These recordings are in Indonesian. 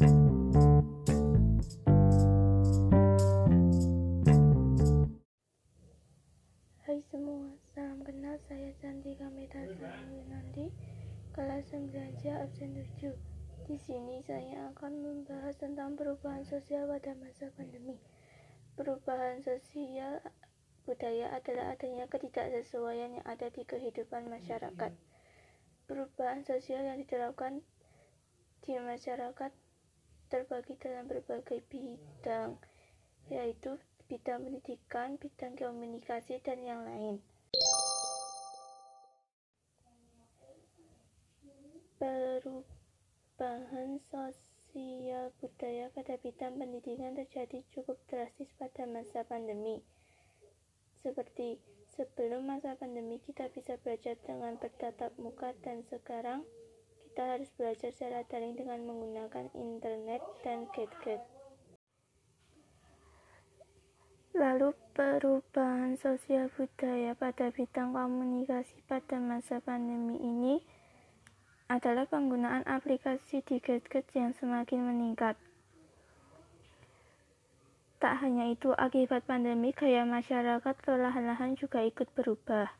Hai semua, salam kenal saya Cantika Metasari Winandi, kelas 9C absen 7. Di sini saya akan membahas tentang perubahan sosial pada masa pandemi. Perubahan sosial budaya adalah adanya ketidaksesuaian yang ada di kehidupan masyarakat. Perubahan sosial yang diterapkan di masyarakat terbagi dalam berbagai bidang, yaitu bidang pendidikan, bidang komunikasi, dan yang lain. Perubahan sosial budaya pada bidang pendidikan terjadi cukup drastis pada masa pandemi. Seperti sebelum masa pandemi kita bisa belajar dengan bertatap muka dan sekarang kita harus belajar secara daring dengan menggunakan internet dan gadget. Lalu perubahan sosial budaya pada bidang komunikasi pada masa pandemi ini adalah penggunaan aplikasi di gadget yang semakin meningkat. Tak hanya itu, akibat pandemi gaya masyarakat perlahan-lahan juga ikut berubah.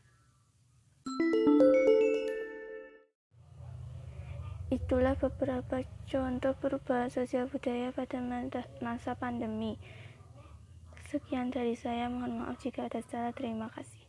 Itulah beberapa contoh perubahan sosial budaya pada masa pandemi. Sekian dari saya, mohon maaf jika ada salah. Terima kasih.